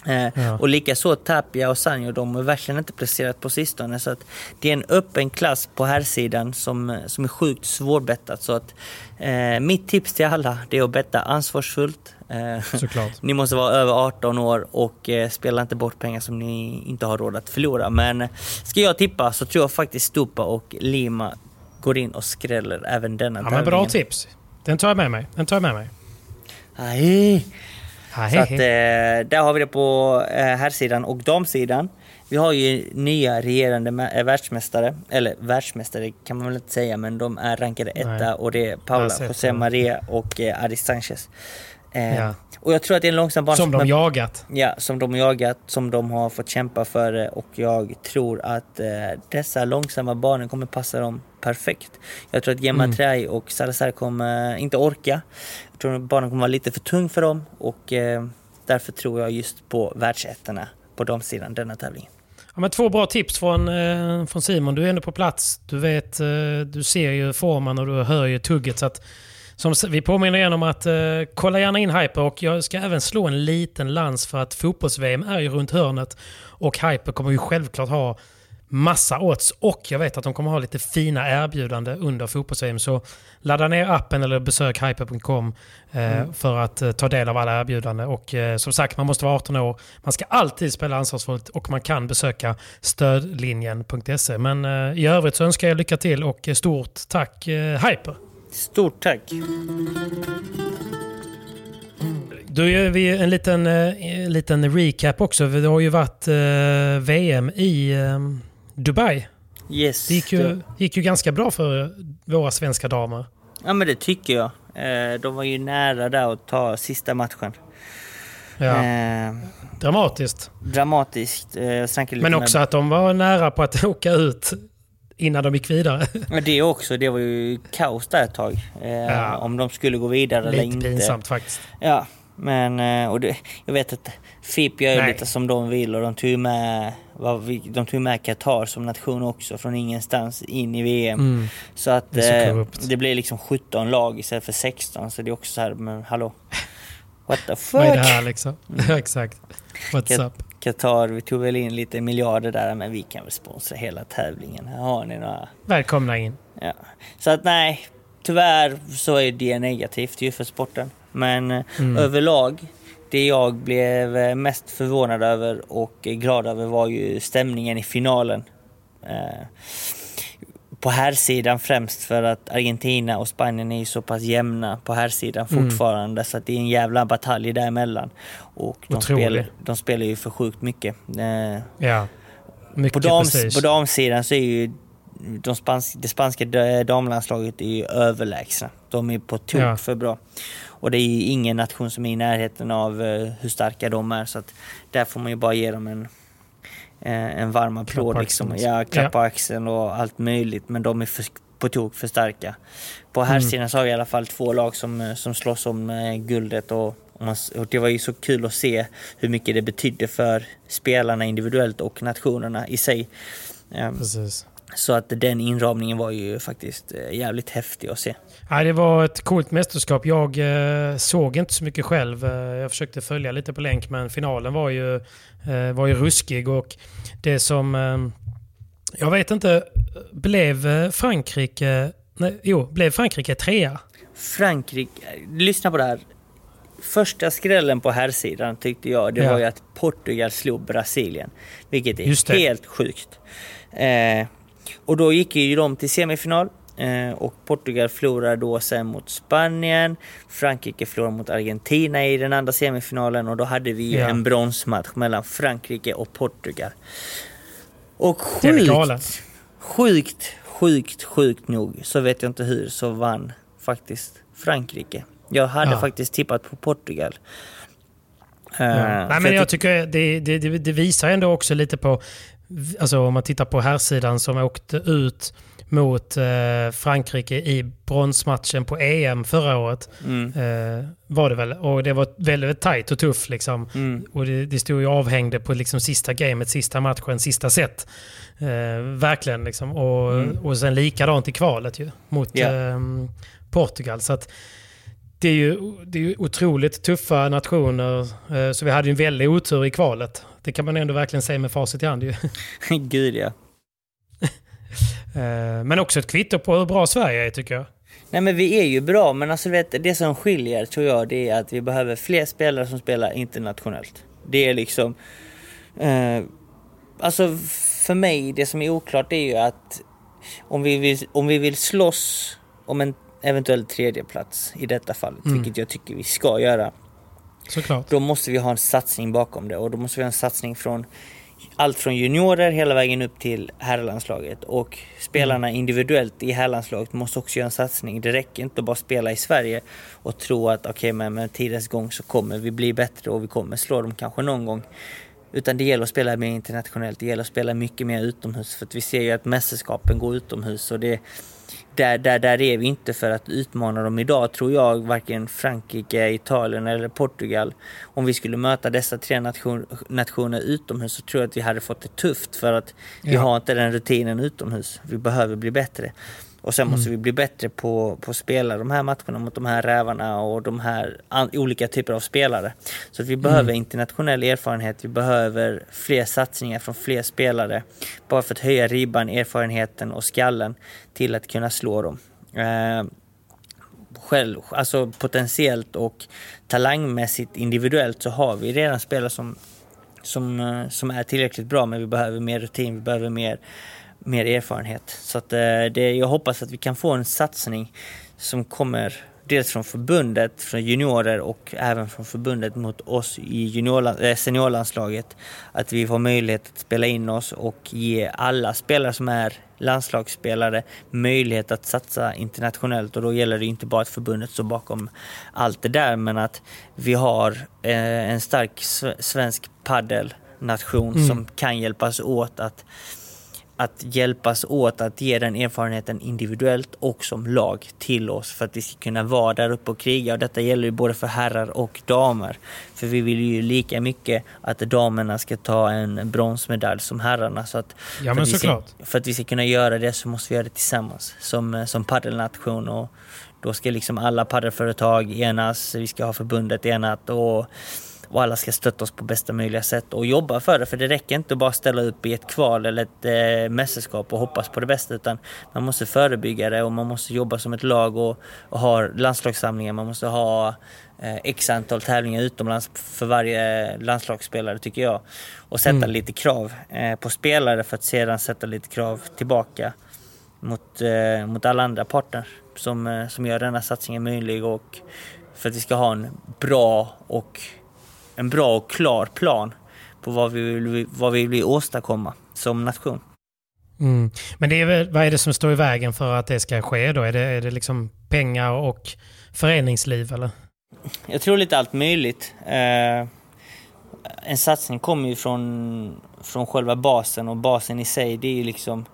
Eh, Ja. Och likaså Tapia och Sanjo, de har verkligen inte presterat på sistone. Så att det är en öppen klass på här sidan som, som är sjukt svårbettat. Så att, eh, mitt tips till alla det är att betta ansvarsfullt. Eh, [laughs] ni måste vara över 18 år och eh, spela inte bort pengar som ni inte har råd att förlora. Men ska jag tippa så tror jag faktiskt Stupa och Lima går in och skräller även denna Ja, men bra tips. Den tar jag med mig. Den tar jag med mig. Aj. Ja, Så att, eh, där har vi det på eh, herrsidan och damsidan. Vi har ju nya regerande eh, världsmästare, eller världsmästare kan man väl inte säga, men de är rankade etta Nej. och det är Paula José. Maria och eh, Aris Sanchez. Eh, Ja. Och jag tror att det är en långsam bana Som de jagat. Ja, som de har jagat, som de har fått kämpa för och jag tror att eh, dessa långsamma banor kommer passa dem perfekt. Jag tror att Gemma Mm. Trai och Salazar kommer inte orka. Jag tror att banan kommer vara lite för tung för dem och eh, därför tror jag just på världsettorna på de sidan denna tävlingen. Ja, men två bra tips från, eh, från Simon. Du är ändå på plats. Du vet, eh, du ser ju formen och du hör ju tugget. Så att, som vi påminner igen om att eh, kolla gärna in Hyper och jag ska även slå en liten lans för att fotbolls-VM är ju runt hörnet. Och Hyper kommer ju självklart ha massa odds och jag vet att de kommer ha lite fina erbjudande under fotbolls-VM. Så ladda ner appen eller besök hyper.com eh, för att eh, ta del av alla erbjudanden. Och eh, som sagt, man måste vara 18 år. Man ska alltid spela ansvarsfullt och man kan besöka stödlinjen.se. Men eh, i övrigt så önskar jag lycka till och eh, stort tack eh, Hyper. Stort tack! Då gör vi en liten, eh, en liten recap också. Det har ju varit eh, VM i eh, Dubai. Yes. Det gick ju, gick ju ganska bra för våra svenska damer. Ja men det tycker jag. Eh, de var ju nära där att ta sista matchen. Ja, Eh, dramatiskt. dramatiskt. Eh, Men med- också att de var nära på att [laughs] åka ut innan de gick vidare. [laughs] Men det också, det var ju kaos där ett tag. Eh, Ja. Om de skulle gå vidare eller Lite inte. pinsamt faktiskt. Ja, men eh, och det, jag vet att FIP gör Nej. lite som de vill och de tog med, de tog med Qatar som nation också från ingenstans in i VM. Mm. Så att Det så eh, det blir liksom 17 lag istället för 16 så det är också så här, men hallå. [laughs] What the Vad är det fuck? här liksom? Ja, [laughs] exakt. What's Kat- up? Qatar, vi tog väl in lite miljarder där men vi kan väl sponsra hela tävlingen. Här har ni några Välkomna in. Ja. Så att nej, tyvärr så är det negativt ju för sporten. Men eh, Mm. överlag, det jag blev eh, mest förvånad över och glad över var ju stämningen i finalen. Eh, på här sidan främst för att Argentina och Spanien är ju så pass jämna på här sidan Mm. fortfarande så att det är en jävla batalj däremellan. Och de, spelar, de spelar ju för sjukt mycket. Eh, Ja. Mycket på, prestige. på damsidan så är ju de spans, det spanska damlandslaget är ju överlägsna. De är på tok Ja. för bra. Och det är ju ingen nation som är i närheten av eh, hur starka de är. Så att där får man ju bara ge dem en, en varm applåd. Liksom. Ja, klapp på axeln och allt möjligt. Men de är för, på tok för starka. På här Mm. sidan så har vi i alla fall två lag som, eh, som slåss om eh, guldet. Och, och, man, och det var ju så kul att se hur mycket det betydde för spelarna individuellt och nationerna i sig. Eh, Precis. Så att den inramningen var ju faktiskt eh, jävligt häftig att se. Ja, det var ett coolt mästerskap. Jag eh, såg inte så mycket själv. Eh, jag försökte följa lite på länk, men finalen var ju, eh, var ju ruskig. Och det som... Eh, jag vet inte, blev Frankrike... Nej, jo, blev Frankrike trea? Frankrike, lyssna på det här. Första skrällen på här sidan tyckte jag, det Ja. var ju att Portugal slog Brasilien. Vilket är helt sjukt. Eh, och då gick ju de till semifinal. Eh, och Portugal förlorade då sen mot Spanien. Frankrike förlorade mot Argentina i den andra semifinalen. Och då hade vi Ja. en bronsmatch mellan Frankrike och Portugal. Och sjukt, sjukt, sjukt, sjukt nog så vet jag inte hur så vann faktiskt Frankrike. Jag hade Ja. faktiskt tippat på Portugal. Ja. för Nej, men jag tyck- tycker det, det, det, det visar ändå också lite på, alltså om man tittar på här sidan som åkte ut mot eh, Frankrike i bronsmatchen på EM förra året. Mm. Eh, var det väl. Och det var väldigt tajt och tufft liksom. Mm. Och det, det stod ju avhängde på liksom sista gamet, sista matchen, sista set. Eh, verkligen liksom. Och, Mm. och sen likadant i kvalet ju mot eh, Portugal. Så att det är, ju, det är ju otroligt tuffa nationer. Eh, så vi hade ju en väldig otur i kvalet. Det kan man ändå verkligen säga med facit i hand ju. [laughs] [laughs] Gud ja. Eh, Men också ett kvitto på hur bra Sverige är tycker jag. Nej men vi är ju bra, men alltså vet, det som skiljer tror jag det är att vi behöver fler spelare som spelar internationellt. Det är liksom... Eh, alltså för mig, det som är oklart är ju att om vi vill, om vi vill slåss om en eventuell tredje plats i detta fallet, Mm. vilket jag tycker vi ska göra, Såklart. då måste vi ha en satsning bakom det och då måste vi ha en satsning från allt från juniorer hela vägen upp till herrlandslaget och spelarna individuellt i herrlandslaget måste också göra en satsning. Det räcker inte att bara spela i Sverige och tro att okej men med tidens gång så kommer vi bli bättre och vi kommer slå dem kanske någon gång. Utan det gäller att spela mer internationellt, det gäller att spela mycket mer utomhus för att vi ser ju att mästerskapen går utomhus och det där, där, där är vi inte för att utmana dem idag tror jag, varken Frankrike, Italien eller Portugal. Om vi skulle möta dessa tre nation, nationer utomhus så tror jag att vi hade fått det tufft för att vi Ja. har inte den rutinen utomhus. Vi behöver bli bättre. Och sen måste vi bli bättre på, på att spela de här matcherna mot de här rävarna och de här an, olika typer av spelare. Så att vi behöver internationell erfarenhet, vi behöver fler satsningar från fler spelare. Bara för att höja ribban, erfarenheten och skallen till att kunna slå dem. Eh, själv, alltså potentiellt och talangmässigt individuellt så har vi redan spelare som, som, eh, som är tillräckligt bra men vi behöver mer rutin, vi behöver mer, mer erfarenhet. Så att, eh, det, jag hoppas att vi kan få en satsning som kommer dels från förbundet, från juniorer och även från förbundet mot oss i juniorland, eh, seniorlandslaget. Att vi får möjlighet att spela in oss och ge alla spelare som är landslagsspelare möjlighet att satsa internationellt och då gäller det inte bara att förbundet står bakom allt det där men att vi har eh, en stark sve- svensk paddelnation Mm. som kan hjälpas åt att att hjälpas åt att ge den erfarenheten individuellt och som lag till oss för att vi ska kunna vara där uppe och kriga. Och detta gäller ju både för herrar och damer. För vi vill ju lika mycket att damerna ska ta en bronsmedalj som herrarna. Så att Ja, för att. Ska, för att vi ska kunna göra det så måste vi göra det tillsammans som, som paddelnation. Och då ska liksom alla paddelföretag enas, vi ska ha förbundet enat och och alla ska stötta oss på bästa möjliga sätt och jobba för det. För det räcker inte att bara ställa upp i ett kval eller ett eh, mästerskap och hoppas på det bästa. Utan man måste förebygga det och man måste jobba som ett lag och, och ha landslagssamlingar. Man måste ha eh, x antal tävlingar utomlands för varje landslagsspelare tycker jag. Och sätta Mm. lite krav eh, på spelare för att sedan sätta lite krav tillbaka mot, eh, mot alla andra parter som, eh, som gör denna satsningen möjlig och för att vi ska ha en bra och, en bra och klar plan på vad vi vill, vad vi vill åstadkomma som nation. Mm. Men det är vad är det som står i vägen för att det ska ske då? Är det, är det liksom pengar och föreningsliv eller? Jag tror lite allt möjligt. Eh, en satsning kommer ju från, från själva basen och basen i sig det är ju liksom,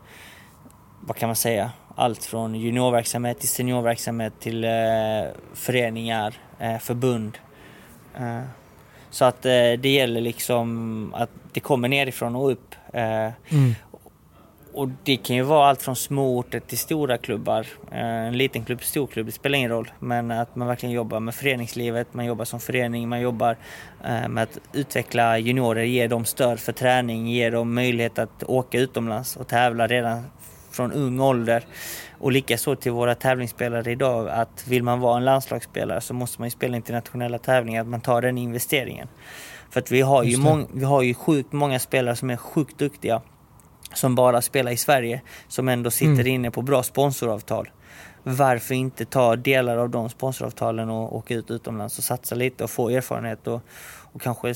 vad kan man säga, allt från juniorverksamhet till seniorverksamhet till eh, föreningar, eh, förbund. Så att eh, det gäller liksom att det kommer nerifrån och upp. Eh, mm. Och det kan ju vara allt från små orter till stora klubbar. Eh, en liten klubb, stor klubb, det spelar ingen roll. Men att man verkligen jobbar med föreningslivet, man jobbar som förening, man jobbar med att utveckla juniorer, ge dem stöd för träning, ge dem möjlighet att åka utomlands och tävla redan från ung ålder. Och likaså till våra tävlingsspelare idag att vill man vara en landslagsspelare så måste man ju spela internationella tävlingar, att man tar den investeringen. För att vi har, ju, mång, vi har ju sjukt många spelare som är sjukt duktiga som bara spelar i Sverige, som ändå sitter mm. inne på bra sponsoravtal. Varför inte ta delar av de sponsoravtalen och åka ut utomlands och satsa lite och få erfarenhet och, och kanske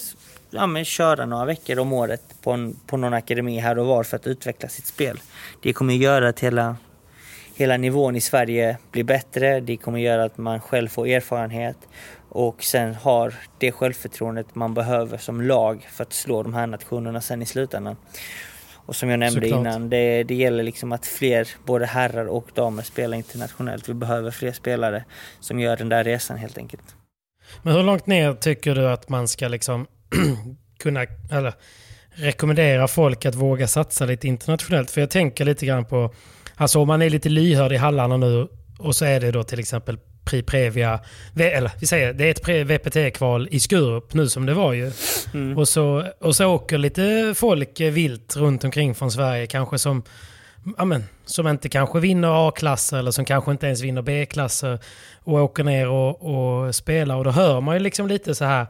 ja, men köra några veckor om året på, en, på någon akademi här och var för att utveckla sitt spel. Det kommer göra att hela, hela nivån i Sverige blir bättre. Det kommer göra att man själv får erfarenhet och sen har det självförtroendet man behöver som lag för att slå de här nationerna sen i slutändan. Och som jag nämnde Såklart. innan, det, det gäller liksom att fler, både herrar och damer, spelar internationellt. Vi behöver fler spelare som gör den där resan helt enkelt. Men hur långt ner tycker du att man ska liksom [clears throat] kunna, eller rekommendera folk att våga satsa lite internationellt? För jag tänker lite grann på, alltså om man är lite lyhörd i hallarna nu och så är det då till exempel Pri Previa, eller vi säger det är ett VPT-kval i Skurup nu som det var ju. Mm. Och, så, och så åker lite folk vilt runt omkring från Sverige kanske som Amen, som inte kanske vinner A-klasser eller som kanske inte ens vinner B-klasser och åker ner och, och spelar. Och då hör man ju liksom lite så här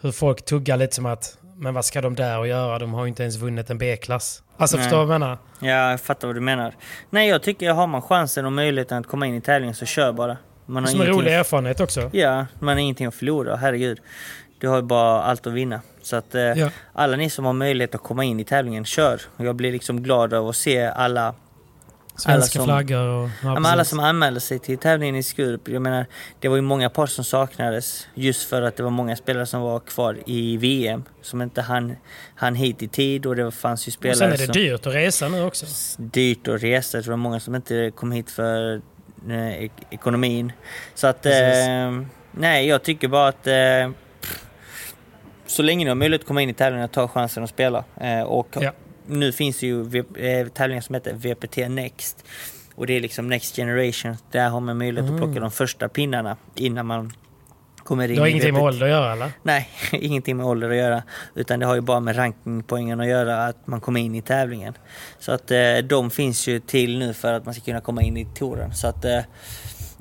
hur folk tuggar lite som att men vad ska de där och göra? De har ju inte ens vunnit en B-klass. Alltså Nej. förstår du vad jag menar? Ja, jag fattar vad du menar. Nej, jag tycker har man chansen och möjligheten att komma in i tävlingen så kör bara. Man har Som en rolig erfarenhet också. Ja, man har ingenting att förlora. Herregud. Du har ju bara allt att vinna. Så att eh, ja. alla ni som har möjlighet att komma in i tävlingen, kör. Jag blir liksom glad av att se alla Svenska som, flaggor och... Ja, alla som anmälde sig till tävlingen i Skurup. Jag menar, det var ju många par som saknades just för att det var många spelare som var kvar i VM som inte hann, hann hit i tid och det fanns ju spelare som... Sen är det dyrt att resa nu också. Dyrt att resa. Det var många som inte kom hit för eh, ekonomin. Så att... Eh, nej, jag tycker bara att... Eh, så länge ni har möjlighet att komma in i tävlingen, ta chansen att spela. Eh, och ja nu finns det ju eh, tävlingar som heter VPT Next. Och det är liksom Next Generation. Där har man möjlighet mm. att plocka de första pinnarna innan man kommer in Det har ingenting med ålder att göra eller? Nej, [laughs] ingenting med ålder att göra. Utan det har ju bara med rankingpoängen att göra att man kommer in i tävlingen. Så att eh, de finns ju till nu för att man ska kunna komma in i touren. Så att eh,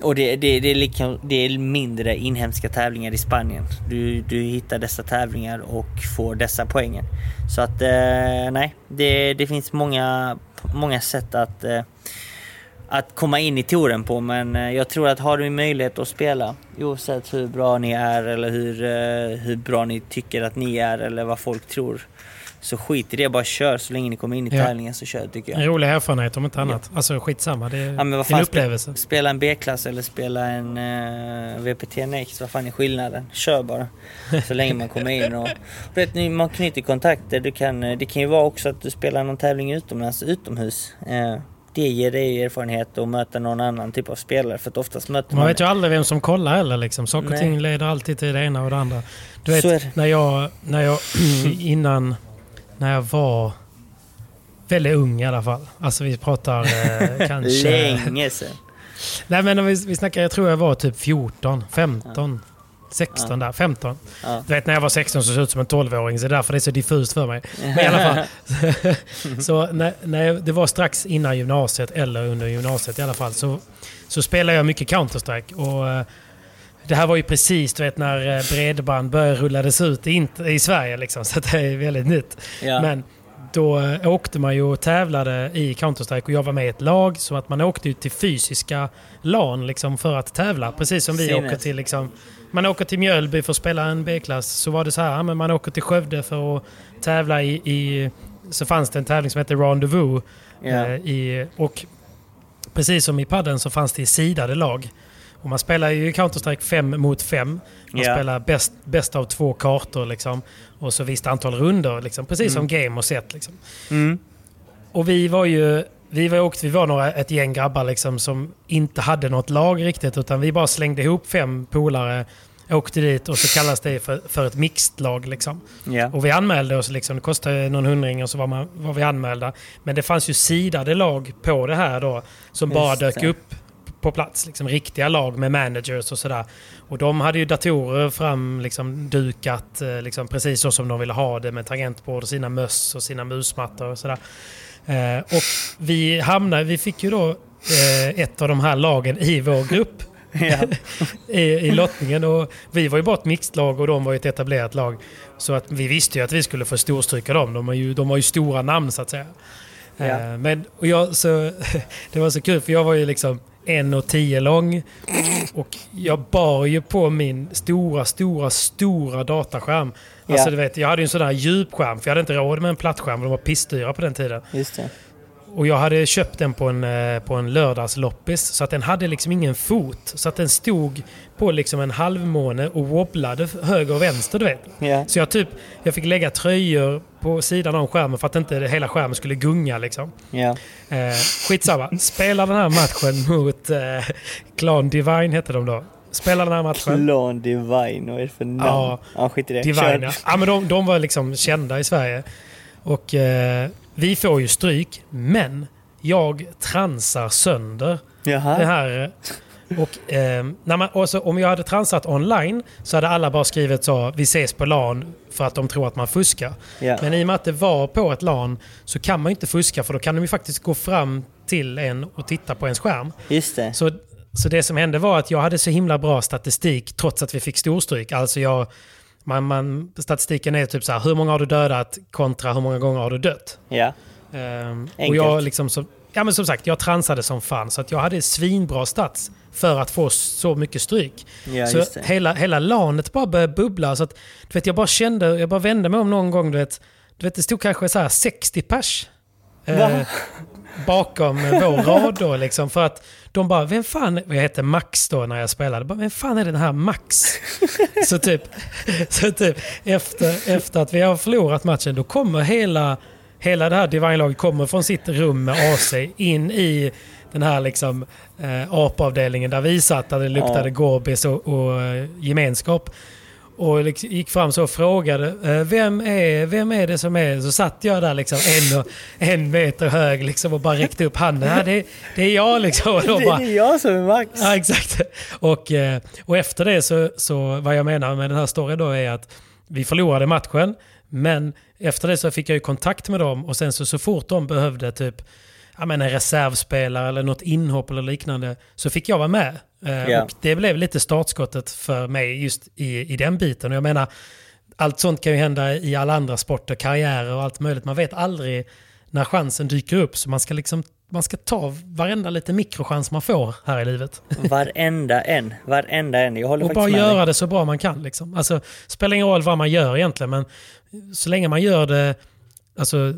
och det, det, det, är lika, det är mindre inhemska tävlingar i Spanien. Du, du hittar dessa tävlingar och får dessa poängen. Så att eh, nej, det, det finns många, många sätt att, eh, att komma in i touren på. Men eh, jag tror att har du möjlighet att spela, oavsett hur bra ni är eller hur, eh, hur bra ni tycker att ni är eller vad folk tror så skit i det, bara kör så länge ni kommer in i ja. tävlingen så kör tycker jag. En rolig erfarenhet om inte annat. Ja. Alltså skitsamma, det är ja, men vad fan, en upplevelse. Spela en B-klass eller spela en uh, eh, VPT Next, vad fan är skillnaden? Kör bara. Så länge man kommer in och... Vet man knyter kontakter. Du kan, eh, det kan ju vara också att du spelar någon tävling utomlands, utomhus. Uh, det ger dig erfarenhet att möta någon annan typ av spelare. För att oftast möter man... Man vet ju aldrig vem som kollar heller liksom. Saker och ting leder alltid till det ena och det andra. Du vet, när jag, när jag [clears throat] innan när jag var väldigt ung i alla fall. Alltså vi pratar eh, [laughs] kanske... Länge sedan. Nej men vi, vi snackar, jag tror jag var typ 14, 15, ja. 16 ja. där, 15. Ja. Du vet när jag var 16 så såg jag ut som en 12-åring så det är därför det är så diffust för mig. Men i alla fall. [laughs] [laughs] så när, när det var strax innan gymnasiet eller under gymnasiet i alla fall så, så spelade jag mycket Counter-Strike. Och, eh, det här var ju precis du vet, när eh, bredband började rullades ut i, i Sverige. Liksom, [laughs] så det är väldigt nytt. Ja. Men då eh, åkte man ju och tävlade i Counter-Strike och jag var med i ett lag. Så att man åkte ju till fysiska LAN liksom för att tävla. Precis som vi Sinnes. åker till liksom... Man åker till Mjölby för att spela en B-klass. Så var det så här, men man åker till Skövde för att tävla i... i så fanns det en tävling som hette Rendezvous. Ja. Eh, i, och precis som i padden så fanns det i sidade lag. Och man spelar ju Counter-Strike 5 mot 5. Man Ja. spelar bäst, bäst av två kartor liksom. Och så visst antal runder liksom. Precis som game och set liksom. Mm. Och vi var ju... Vi var, åkt, vi var några, ett gäng grabbar liksom, som inte hade något lag riktigt. Utan vi bara slängde ihop fem polare, åkte dit och så kallas det för, för ett mixed-lag. Liksom. Ja. Och vi anmälde oss, liksom, det kostade någon hundring och så var, man, var vi anmälda. Men det fanns ju sidade lag på det här då, som bara Just dök det. upp på plats. Liksom, riktiga lag med managers och sådär. Och de hade ju datorer fram liksom, dukat eh, liksom, precis så som de ville ha det med tangentbord och sina möss och sina musmattor och sådär. Eh, och vi hamnade, vi fick ju då eh, ett av de här lagen i vår grupp [laughs] [laughs] i, i lottningen. Och vi var ju bara ett mixed-lag och de var ju ett etablerat lag. Så att vi visste ju att vi skulle få storstryka dem. De, är ju, de var ju stora namn så att säga. Eh, Men och jag, så, [laughs] det var så kul för jag var ju liksom 1,10 lång. Och jag bar ju på min stora, stora, stora dataskärm. Alltså Ja. du vet, jag hade ju en sån där djupskärm för jag hade inte råd med en plattskärm. De var pissdyra på den tiden. Just det. Och jag hade köpt den på en, eh, på en lördagsloppis så att den hade liksom ingen fot. Så att den stod på liksom en halvmåne och wobblade höger och vänster du vet. Ja. Så jag typ, jag fick lägga tröjor på sidan av skärmen för att inte hela skärmen skulle gunga liksom. Ja. Eh, skitsamma, spela den här matchen mot eh, Clan Divine hette de då. Spela den här matchen. Clan Divine, vad är det för namn? Ja. Ja, skit i det. Divine, Kör. ja. ja men de, de var liksom kända i Sverige. Och eh, vi får ju stryk, men jag transar sönder Jaha. det här. Och, eh, när man, och så, om jag hade transat online så hade alla bara skrivit så vi ses på LAN för att de tror att man fuskar. Ja. Men i och med att det var på ett LAN så kan man ju inte fuska för då kan de ju faktiskt gå fram till en och titta på ens skärm. Just det. Så, så det som hände var att jag hade så himla bra statistik trots att vi fick storstryk. Alltså jag, man, man, statistiken är typ så här, hur många har du dödat kontra hur många gånger har du dött? Ja. Ehm, och Enkelt. jag liksom som, ja men som sagt, jag transade som fan så att jag hade svinbra stats för att få så mycket stryk. Ja, så hela, hela lanet bara började bubbla. Så att, du vet, jag bara kände, jag bara vände mig om någon gång, du vet, du vet det stod kanske så här 60 pers. eh, bakom [laughs] vår rad då liksom. För att de bara, vem fan, jag hette Max då när jag spelade, bara, vem fan är den här Max? så typ, [laughs] så typ efter, efter att vi har förlorat matchen, då kommer hela, hela det här Divine-laget kommer från sitt rum med AC in i den här liksom eh, apavdelningen där vi satt, där det luktade Ja. gorbis och, och eh, gemenskap. Och liksom gick fram så och frågade eh, vem är, vem är det som är... Så satt jag där liksom en, och, en meter hög liksom och bara räckte upp handen. Ja, det, det är jag liksom. Och Det de bara, är jag som är Max. Ja, exakt. Och, eh, och efter det så, så, vad jag menar med den här storyn då är att vi förlorade matchen, men efter det så fick jag ju kontakt med dem och sen så, så fort de behövde typ ja, men en reservspelare eller något inhopp eller liknande så fick jag vara med. Ja. Och det blev lite startskottet för mig just i, i den biten. Och jag menar, allt sånt kan ju hända i alla andra sporter, karriärer och allt möjligt. Man vet aldrig när chansen dyker upp. Så man ska, liksom, man ska ta varenda lite mikrochans man får här i livet. Varenda en. Varenda en. Jag håller Och bara med göra dig. det så bra man kan. Liksom. Alltså, spelar ingen roll vad man gör egentligen, men så länge man gör det alltså,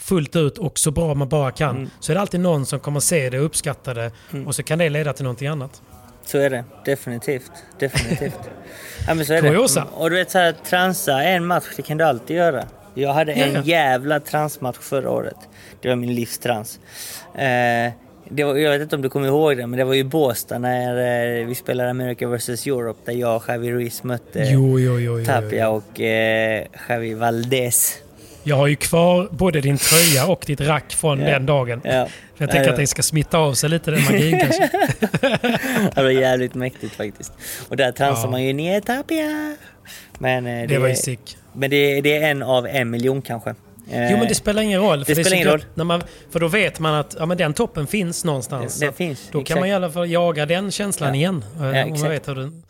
fullt ut och så bra man bara kan Mm. så är det alltid någon som kommer se det och uppskatta det och så kan det leda till någonting annat. Så är det. Definitivt. Definitivt. [laughs] ja, men så är Kuriosa. det. Och du vet så här, transa en match, det kan du alltid göra. Jag hade en jävla transmatch förra året. Det var min livstrans. Eh, det var, jag vet inte om du kommer ihåg det, men det var ju Båstad när eh, vi spelade America vs Europe där jag och Javi Ruiz mötte Jo, jo, jo. Tapia och eh, Javi Valdez. Jag har ju kvar både din tröja och ditt rack från Ja. den dagen. För jag tänker att det ska smitta av sig lite den magin kanske. [laughs] Det var jävligt mäktigt faktiskt. Och där transar Ja. man ju ner Tapia. Men, eh, Det var ju sick. Men det, det är en av en miljon kanske. Eh, Jo men det spelar ingen roll. det är så spelar ingen roll. När man, för då vet man att ja, men den toppen finns någonstans. Den- den finns, Då exakt. kan man i alla fall jaga den känslan Ja. igen. eh, Ja, man vet hur den,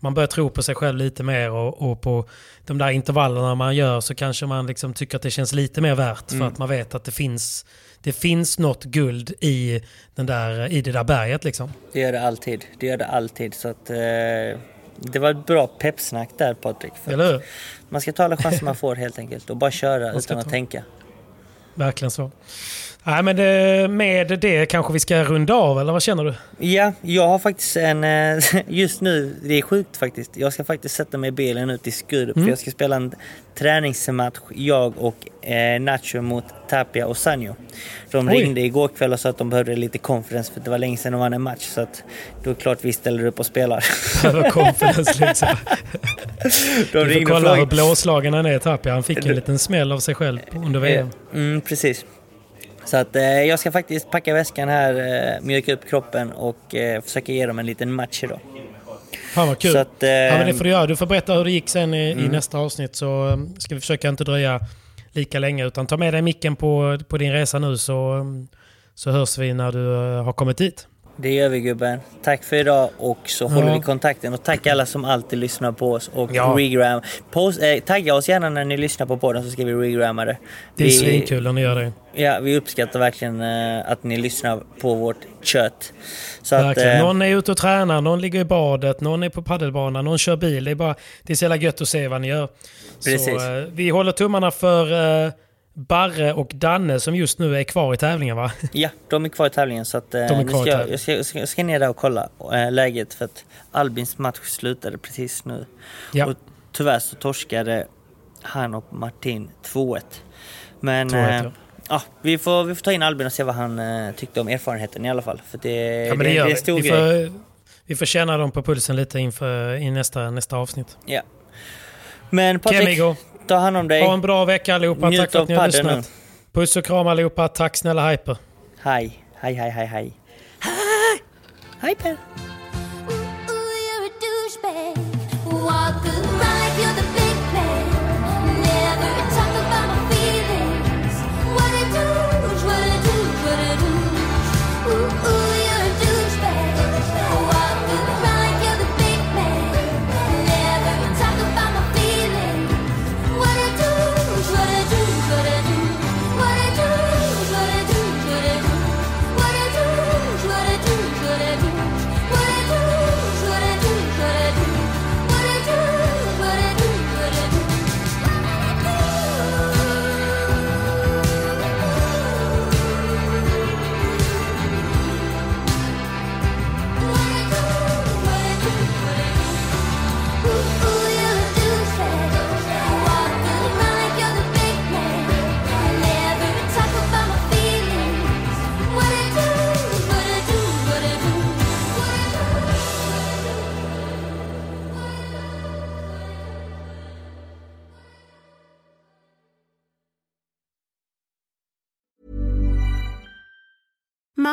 man börjar tro på sig själv lite mer och, och på de där intervallerna man gör så kanske man liksom tycker att det känns lite mer värt Mm. för att man vet att det finns, det finns något guld i, den där, i det där berget liksom. Det gör det alltid. Det gör det alltid. Så att, eh, det var ett bra peppsnack där Patrik. Eller hur? Man ska ta alla chanser man får helt enkelt och bara köra utan att tänka. Verkligen så. Nej, men det, med det kanske vi ska runda av, eller vad känner du? Ja, jag har faktiskt en... eh, [laughs] Just nu, det är sjukt faktiskt. Jag ska faktiskt sätta mig i bilen ut i Skurup Mm. för jag ska spela en träningsmatch, jag och eh, Nacho mot Tapia och Sanjo. De Oj. ringde igår kväll och sa att de behövde lite confidence för det var länge sedan de vann en match. Så att då är det klart vi ställer upp och spelar. [laughs] Över [laughs] liksom. de Du får kolla hur blåslagen han är, Tapia. Han fick en liten smäll av sig själv under VM. Mm, precis. Så att eh, jag ska faktiskt packa väskan här, eh, mjuka upp kroppen och eh, försöka ge dem en liten match idag. Fan vad kul. Så att, eh, ja, men det får du göra. Du får berätta hur det gick sen i, i Mm. nästa avsnitt så um, ska vi försöka inte dröja lika länge. Utan ta med dig micken på, på din resa nu så, så hörs vi när du uh, har kommit dit. Det gör vi gubben. Tack för idag och så håller Ja. vi kontakten. Och tack alla som alltid lyssnar på oss och Ja. regram. Post, eh, tagga oss gärna när ni lyssnar på podden så ska vi regramma det. Det är vi, svinkul när ni gör det. Ja, vi uppskattar verkligen eh, att ni lyssnar på vårt kött. Så att, eh, Någon är ute och tränar, någon ligger i badet, någon är på paddelbanan, någon kör bil. Det är, bara, det är så jävla gött att se vad ni gör. Precis. Så, eh, vi håller tummarna för eh, Barre och Danne som just nu är kvar i tävlingen va? Ja, de är kvar i tävlingen så att, eh, De är nu kvar ska, jag, jag, ska, jag, ska, ner där och kolla eh, läget för att Albins match slutade precis nu. Ja. Och tyvärr så torskade han och Martin 2-1. Men 2-1, eh, ja. vi, får, vi får ta in Albin och se vad han eh, tyckte om erfarenheten i alla fall. För det, Ja, det, det, det är stor vi, grej. får, vi får känna dem på pulsen lite inför i nästa, nästa avsnitt. Ja. Men Patrik. Ta hand om dig. Ha en bra vecka allihopa. Njut Tack för att ni har lyssnat. Puss och kram allihopa. Tack snälla Hyper. Hej, hej, hej, hej, hej. Hej Per!